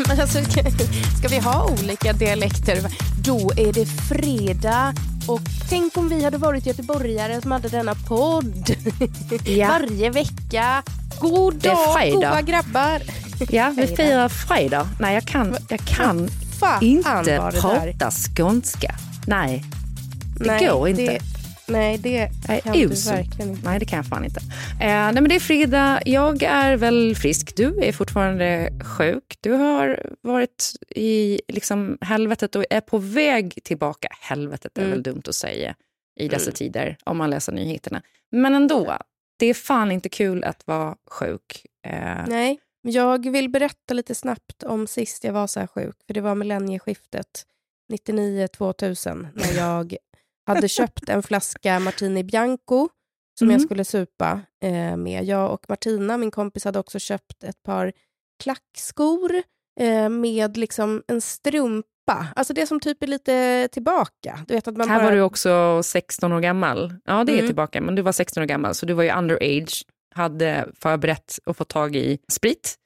Men alltså, ska vi ha olika dialekter? Då är det fredag. Och tänk om vi hade varit göteborgare som hade denna podd Ja. varje vecka. God dag, goa grabbar. Ja, vi firar fredag. Nej, jag kan, jag kan inte prata skånska. Nej, det Nej, går inte. Det, nej, det Jag kan är du usel. verkligen inte. Nej, det kan jag fan inte. Eh, nej, men det är fredag. Jag är väl frisk. Du är fortfarande sjuk. Du har varit i liksom, helvetet och är på väg tillbaka. Helvetet är Mm. väl dumt att säga i dessa tider, om man läser nyheterna. Men ändå, det är fan inte kul att vara sjuk. Eh, Nej, jag vill berätta lite snabbt om sist jag var så här sjuk. För det var millennieskiftet 99-2000 när jag hade köpt en flaska Martini Bianco som Mhm. jag skulle supa eh, med. Jag och Martina, min kompis, hade också köpt ett par klackskor eh, med liksom en strumpa. Alltså det som typ är lite tillbaka. Du vet att man Här bara... var du också 16 år gammal. Ja, det är Mm. tillbaka, men du var 16 år gammal, så du var ju underage, hade förberett och fått tag i sprit.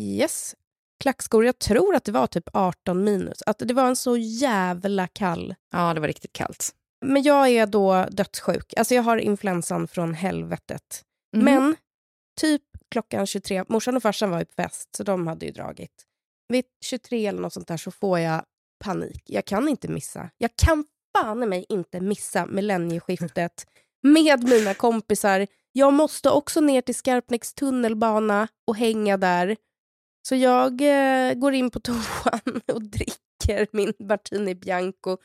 Yes. Klackskor, jag tror att det var typ 18 minus. Att det var en så jävla kall Ja, det var riktigt kallt. Men jag är då dödssjuk. Alltså jag har influensan från helvetet. Mhm. Men typ klockan 23, morsan och farsan var ju på fest så de hade ju dragit. Vid 23 eller något sånt där så får jag panik. Jag kan inte missa. Jag kan fan i mig inte missa millennieskiftet med mina kompisar. Jag måste också ner till Skarpnäcks tunnelbana och hänga där. Så jag eh, går in på toan och dricker min Martini Bianco,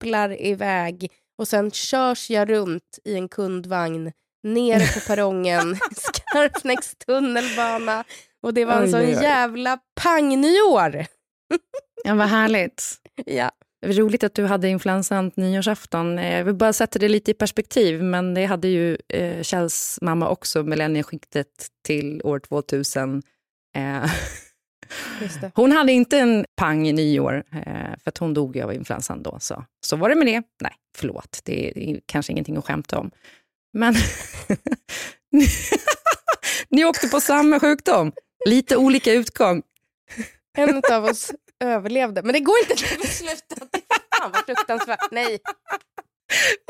stapplar iväg och sen körs jag runt i en kundvagn nere på perrongen, Skarpnäcks tunnelbana. Och det var en sån jävla pangnyår. Ja, vad härligt. Ja. Det var roligt att du hade influensan nyårsafton. Eh, Jag vill bara sätta det lite i perspektiv, men det hade ju eh, Kjells mamma också, millennieskiktet till år 2000. Eh. Hon hade inte en pang i nyår, eh, för att hon dog av influensan då. Så, så var det med det. Nej, förlåt, det är, det är kanske ingenting att skämta om. Men ni, ni åkte på samma sjukdom, lite olika utgång. En av oss överlevde. Men det går inte att sluta. Fan vad fruktansvärt. Nej.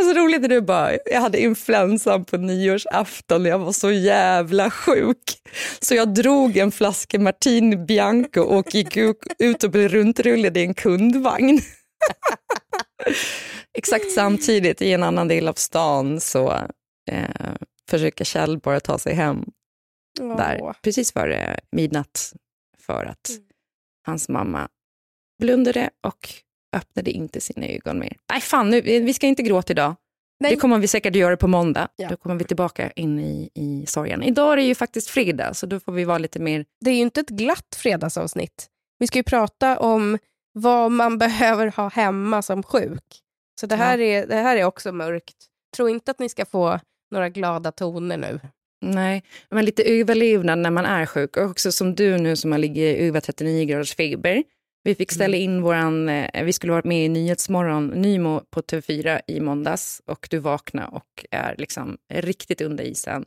Så roligt när du bara, jag hade influensan på nyårsafton och jag var så jävla sjuk. Så jag drog en flaska Martini Bianco och gick ut och blev runtrullad i en kundvagn. Exakt samtidigt i en annan del av stan så eh, försöker Kjell bara ta sig hem där Åh. precis före midnatt för att Mm. hans mamma blundade och öppnade inte sina ögon mer. Nej fan, nu, vi ska inte gråta idag. Nej. Det kommer vi säkert göra på måndag. Ja. Då kommer vi tillbaka in i, i sorgen. Idag är det ju faktiskt fredag, så då får vi vara lite mer... Det är ju inte ett glatt fredagsavsnitt. Vi ska ju prata om vad man behöver ha hemma som sjuk. Så det här, är, det här är också mörkt. Tro inte att ni ska få några glada toner nu. Nej, men lite överlevnad när man är sjuk. Och också som du nu som har ligger över 39 graders feber. Vi fick ställa in våran, eh, vi skulle varit med i Nyhetsmorgon, Nymo på TV4 i måndags och du vaknade och är liksom riktigt under isen.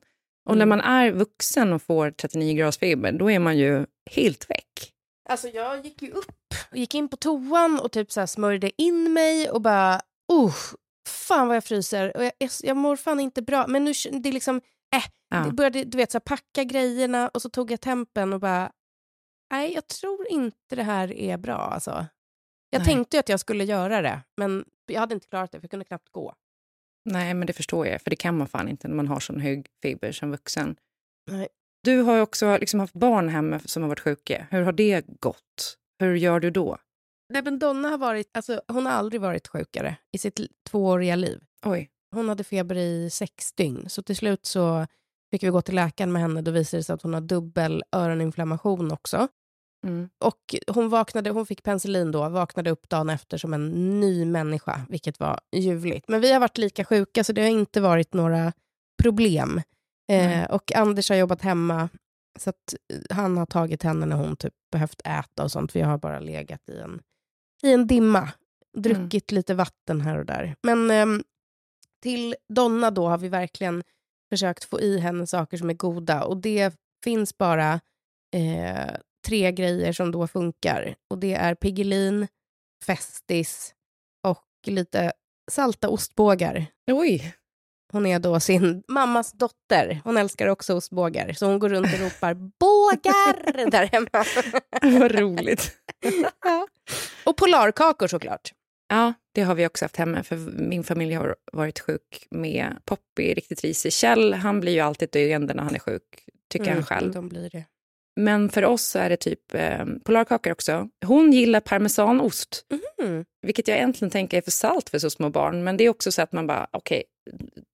Och när Mm. man är vuxen och får 39 graders feber, då är man ju helt väck. Alltså jag gick ju upp och gick in på toan och typ så smörjde in mig och bara, uh, fan vad jag fryser. Och jag, jag, jag mår fan inte bra. Men nu, det är liksom, äh, Ja. det började, du vet, så här, packa grejerna och så tog jag tempen och bara, nej jag tror inte det här är bra alltså. Jag Nej. tänkte att jag skulle göra det, men jag hade inte klarat det för jag kunde knappt gå. Nej, men det förstår jag, för det kan man fan inte när man har sån hög feber som vuxen. Nej. Du har ju också liksom haft barn hemma som har varit sjuka. Hur har det gått? Hur gör du då? Nej, men Donna har varit, alltså, hon har aldrig varit sjukare i sitt tvååriga liv. Oj. Hon hade feber i sex dygn, så till slut så fick vi gå till läkaren med henne. Då visade det sig att hon har dubbel öroninflammation också. Mm. Och hon, vaknade, hon fick penicillin då, vaknade upp dagen efter som en ny människa, vilket var ljuvligt. Men vi har varit lika sjuka, så det har inte varit några problem. Eh, och Anders har jobbat hemma, så att eh, han har tagit henne när hon typ behövt äta och sånt. Vi har bara legat i en, i en dimma, druckit lite vatten här och där. Men ehm, till Donna då har vi verkligen försökt få i henne saker som är goda. Och det finns bara eh, tre grejer som då funkar. Och det är Piggelin, Festis och lite salta ostbågar. Oj. Hon är då sin mammas dotter. Hon älskar också ostbågar. Så hon går runt och ropar bågar där hemma. Vad roligt. ja. Och polarkakor såklart. Ja, det har vi också haft hemma, för min familj har varit sjuk med Poppy, riktigt risig. Kjell, han blir ju alltid döende när han är sjuk, tycker han själv. De blir det. Men för oss så är det typ eh, polarkakor också. Hon gillar parmesanost, Mm. vilket jag egentligen tänker är för salt för så små barn. Men det är också så att man bara, okej,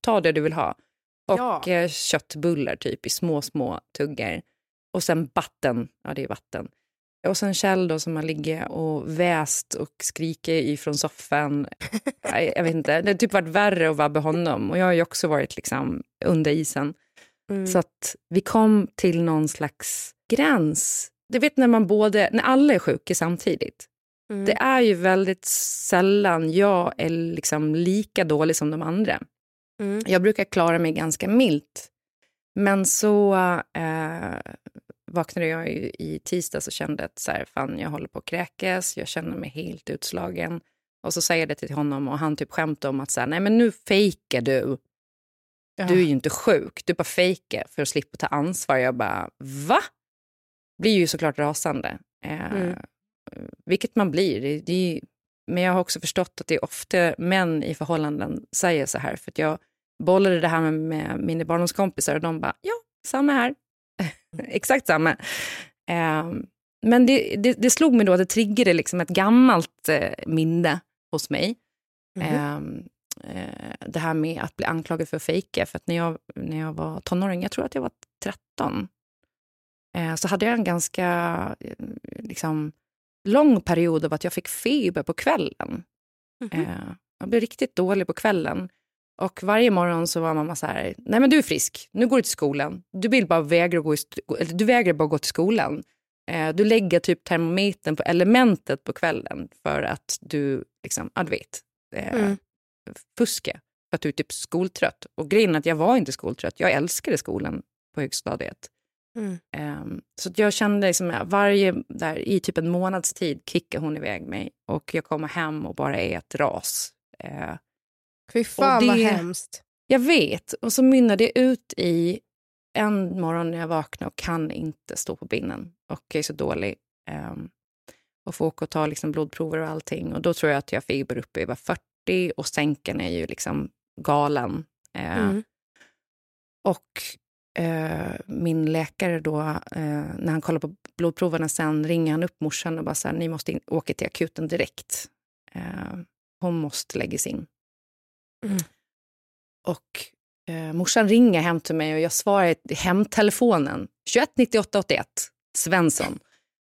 ta det du vill ha. Och Ja. eh, köttbullar typ i små, små tuggar. Och sen vatten, ja det är vatten. Och sen Kjell då som har ligger och väst och skriker ifrån soffan. jag, jag vet inte, det har typ varit värre att med honom. Och jag har ju också varit liksom under isen. Mm. Så att vi kom till någon slags gräns. Du vet när man både, när alla är sjuka samtidigt. Mm. Det är ju väldigt sällan jag är liksom lika dålig som de andra. Mm. Jag brukar klara mig ganska milt. Men så eh, vaknade jag i, i tisdags och kände att så här, fan, jag håller på att kräkas, jag känner mig helt utslagen. Och så säger jag det till honom och han typ skämtar om att så här, nej men nu fejkar du. Ja. Du är ju inte sjuk, du bara fejkar för att slippa ta ansvar. Jag bara, va? Blir ju såklart rasande. Eh, Mm. Vilket man blir. Det, det men jag har också förstått att det är ofta män i förhållanden säger så här. För jag bollade det här med, med mina barndomskompisar och de bara, ja, samma här. Exakt samma. Eh, men det, det, det slog mig då att det triggade liksom ett gammalt eh, minne hos mig. Ehm, eh, det här med att bli anklagad för att fejka. För att när jag, när jag var tonåring, jag tror att jag var 13, eh, så hade jag en ganska eh, liksom, lång period av att jag fick feber på kvällen. Mhm. Eh, jag blev riktigt dålig på kvällen. Och varje morgon så var mamma så här, nej men du är frisk, nu går du till skolan. Du vill bara vägra gå, du vägrar bara gå till skolan. Eh, du lägger typ termometern på elementet på kvällen för att du, liksom, ja du vet, eh, Mm. fuska. För att du är typ skoltrött. Och grejen är att jag var inte skoltrött, jag älskade skolan på högstadiet. Mm. Ehm, så jag kände liksom varje, där, i typ en månads tid kickar hon iväg mig. Och jag kommer hem och bara är ett ras. Eh, Fy fan vad det- hemskt. jag vet. Och så mynnar det ut i en morgon när jag vaknar och kan inte stå på benen. Och jag är så dålig. Um, och får åka och ta liksom blodprover och allting. Och då tror jag att jag har feber uppe över 40 och sänken är ju liksom galen. Eh, Mm. Och min läkare då, eh, när han kollar på blodproverna sen, ringer han upp morsan och bara så här, ni måste in, åka till akuten direkt. Eh, hon måste läggas in. Mm. Och eh, morsan ringer hem till mig och jag svarar i hemtelefonen. 21 98 81, Svensson.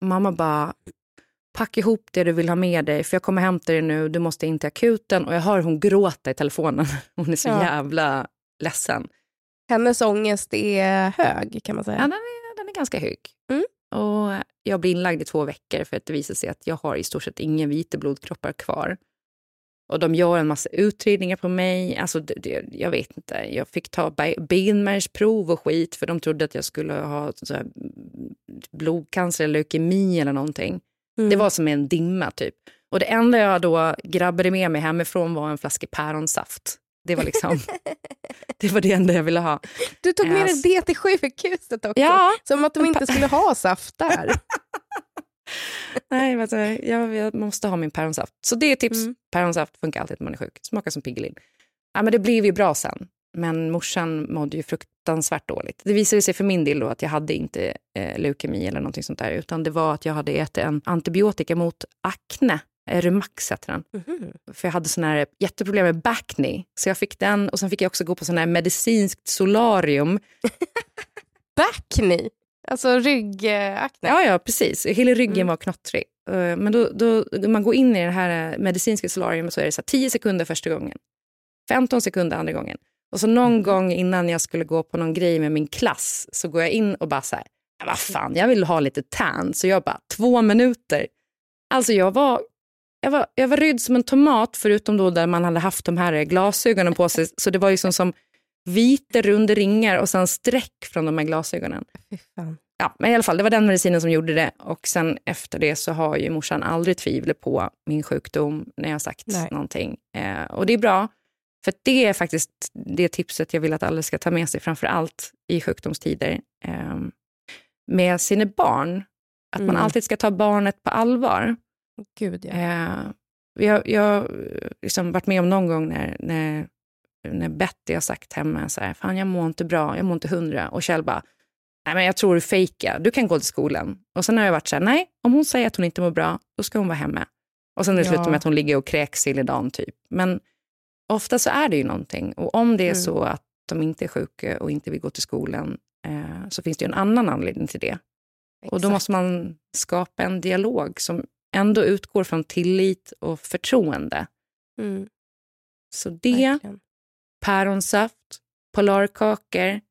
Mamma bara, packa ihop det du vill ha med dig för jag kommer hämta dig nu, du måste in till akuten. Och jag hör hon gråta i telefonen. Hon är så Ja. jävla ledsen. Hennes ångest är hög kan man säga. Ja, den, är, den är ganska hög. Mm. Och jag blir inlagd i två veckor för att det visar sig att jag har i stort sett inga vita blodkroppar kvar. Och de gör en massa utredningar på mig. Alltså, det, det, jag vet inte. Jag fick ta benmärgsprov och skit för de trodde att jag skulle ha så här, blodcancer eller leukemi eller någonting. Mm. Det var som en dimma typ. Och det enda jag då grabbade med mig hemifrån var en flaska päronsaft. Det var liksom, det var det enda jag ville ha. Du tog med dig det till sjukhuset också, ja. som att de inte skulle ha saft där. Nej, du, jag, jag, måste ha min päronsaft. Så det är tips. Mm. Päronsaft funkar alltid när man är sjuk. Smakar som Piggelin. Ja, men det blev ju bra sen. Men morsan mådde ju fruktansvärt dåligt. Det visade sig för min del då att jag hade inte eh, leukemi eller någonting sånt där. Utan det var att jag hade ätit en antibiotika mot akne. Rumax heter den. Mm. För jag hade sån här jätteproblem med backney. Så jag fick den och sen fick jag också gå på sån här medicinskt solarium. backney? Alltså ryggakne? Ja, ja, precis. Hela ryggen mm. var knottrig. Eh, men då, då, man går in i det här medicinska solariumet så är det så 10 sekunder första gången. 15 sekunder andra gången. Och så någon mm. gång innan jag skulle gå på någon grej med min klass så går jag in och bara så här, vad fan, jag vill ha lite tan. Så jag bara, två minuter. Alltså jag var, jag var, jag var rydd som en tomat förutom då där man hade haft de här glasögonen på sig. Så det var ju som, som vita runda ringar och sen streck från de här glasögonen. Ja, men i alla fall, det var den medicinen som gjorde det. Och sen efter det så har ju morsan aldrig tvivlat på min sjukdom när jag sagt Nej. någonting. Eh, och det är bra, för det är faktiskt det tipset jag vill att alla ska ta med sig, framför allt i sjukdomstider. Eh, med sina barn, att mm. man alltid ska ta barnet på allvar. Gud, ja. Eh, jag har liksom varit med om någon gång när, när när Betty har sagt hemma så här, fan jag mår inte bra, jag mår inte hundra. Och Kjell bara, nej men jag tror du fejkar, du kan gå till skolan. Och sen har jag varit så här, nej, om hon säger att hon inte mår bra, då ska hon vara hemma. Och sen är det ja. slut med att hon ligger och kräks hela dagen typ. Men ofta så är det ju någonting. Och om det är mm. så att de inte är sjuka och inte vill gå till skolan, eh, så finns det ju en annan anledning till det. Exakt. Och då måste man skapa en dialog som ändå utgår från tillit och förtroende. Mm. Så det Verkligen päronsaft, polarkakor,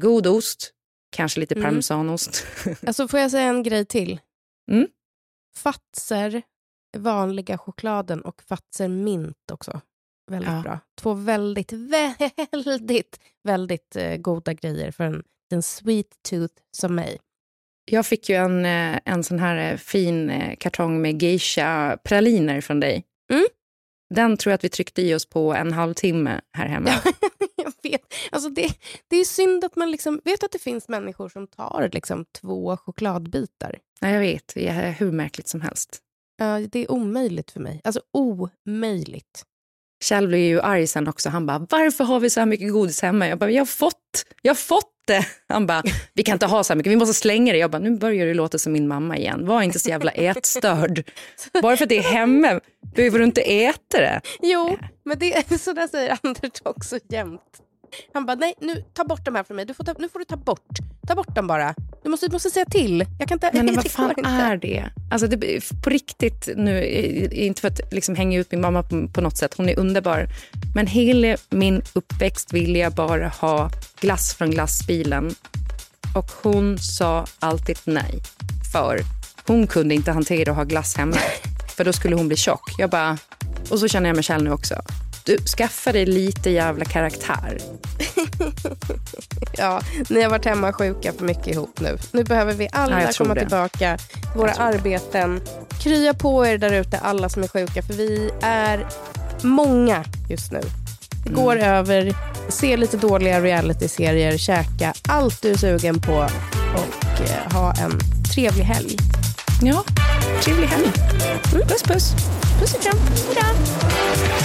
god ost, kanske lite mm. parmesanost. Alltså får jag säga en grej till? Mm? Fatser, vanliga chokladen och Fatser mint också. Väldigt ja. bra. Två väldigt, väldigt, väldigt eh, goda grejer för en, en sweet tooth som mig. Jag fick ju en, eh, en sån här eh, fin kartong med geisha-praliner från dig. Mm. Den tror jag att vi tryckte i oss på en halvtimme här hemma. jag vet. Alltså det, det är synd att man liksom... Vet att det finns människor som tar liksom två chokladbitar? Ja, jag vet. Det är hur märkligt som helst. Ja, det är omöjligt för mig. Alltså omöjligt. Kjell blev ju arg sen också. Han bara, varför har vi så här mycket godis hemma? Jag bara, jag har fått, jag har fått det. Han bara, vi kan inte ha så här mycket, vi måste slänga det. Jag bara, nu börjar du låta som min mamma igen. Var inte så jävla ätstörd. Bara för att det är hemma behöver du inte äta det. Jo, men det, så där säger Anders också jämt. Han bara, nej nu ta bort de här från mig. Du får ta, nu får du ta bort. Ta bort dem bara. Du måste, du måste säga till. Jag kan inte, men vad fan är det? Alltså det, på riktigt nu, inte för att liksom hänga ut min mamma på, på något sätt, hon är underbar. Men hela min uppväxt ville jag bara ha glass från glassbilen. Och hon sa alltid nej. För hon kunde inte hantera att ha glass hemma. För då skulle hon bli tjock. Jag bara, och så känner jag med Kjell nu också. Du, skaffa dig lite jävla karaktär. ja, ni har varit hemma sjuka för mycket ihop nu. Nu behöver vi alla ja, komma det. tillbaka till våra arbeten. Krya på er där ute, alla som är sjuka, för vi är många just nu. Det mm. går över, se lite dåliga realityserier, käka allt du är sugen på och eh, ha en trevlig helg. Ja, trevlig helg. Mm. Puss puss. Puss och kram. Hejdå.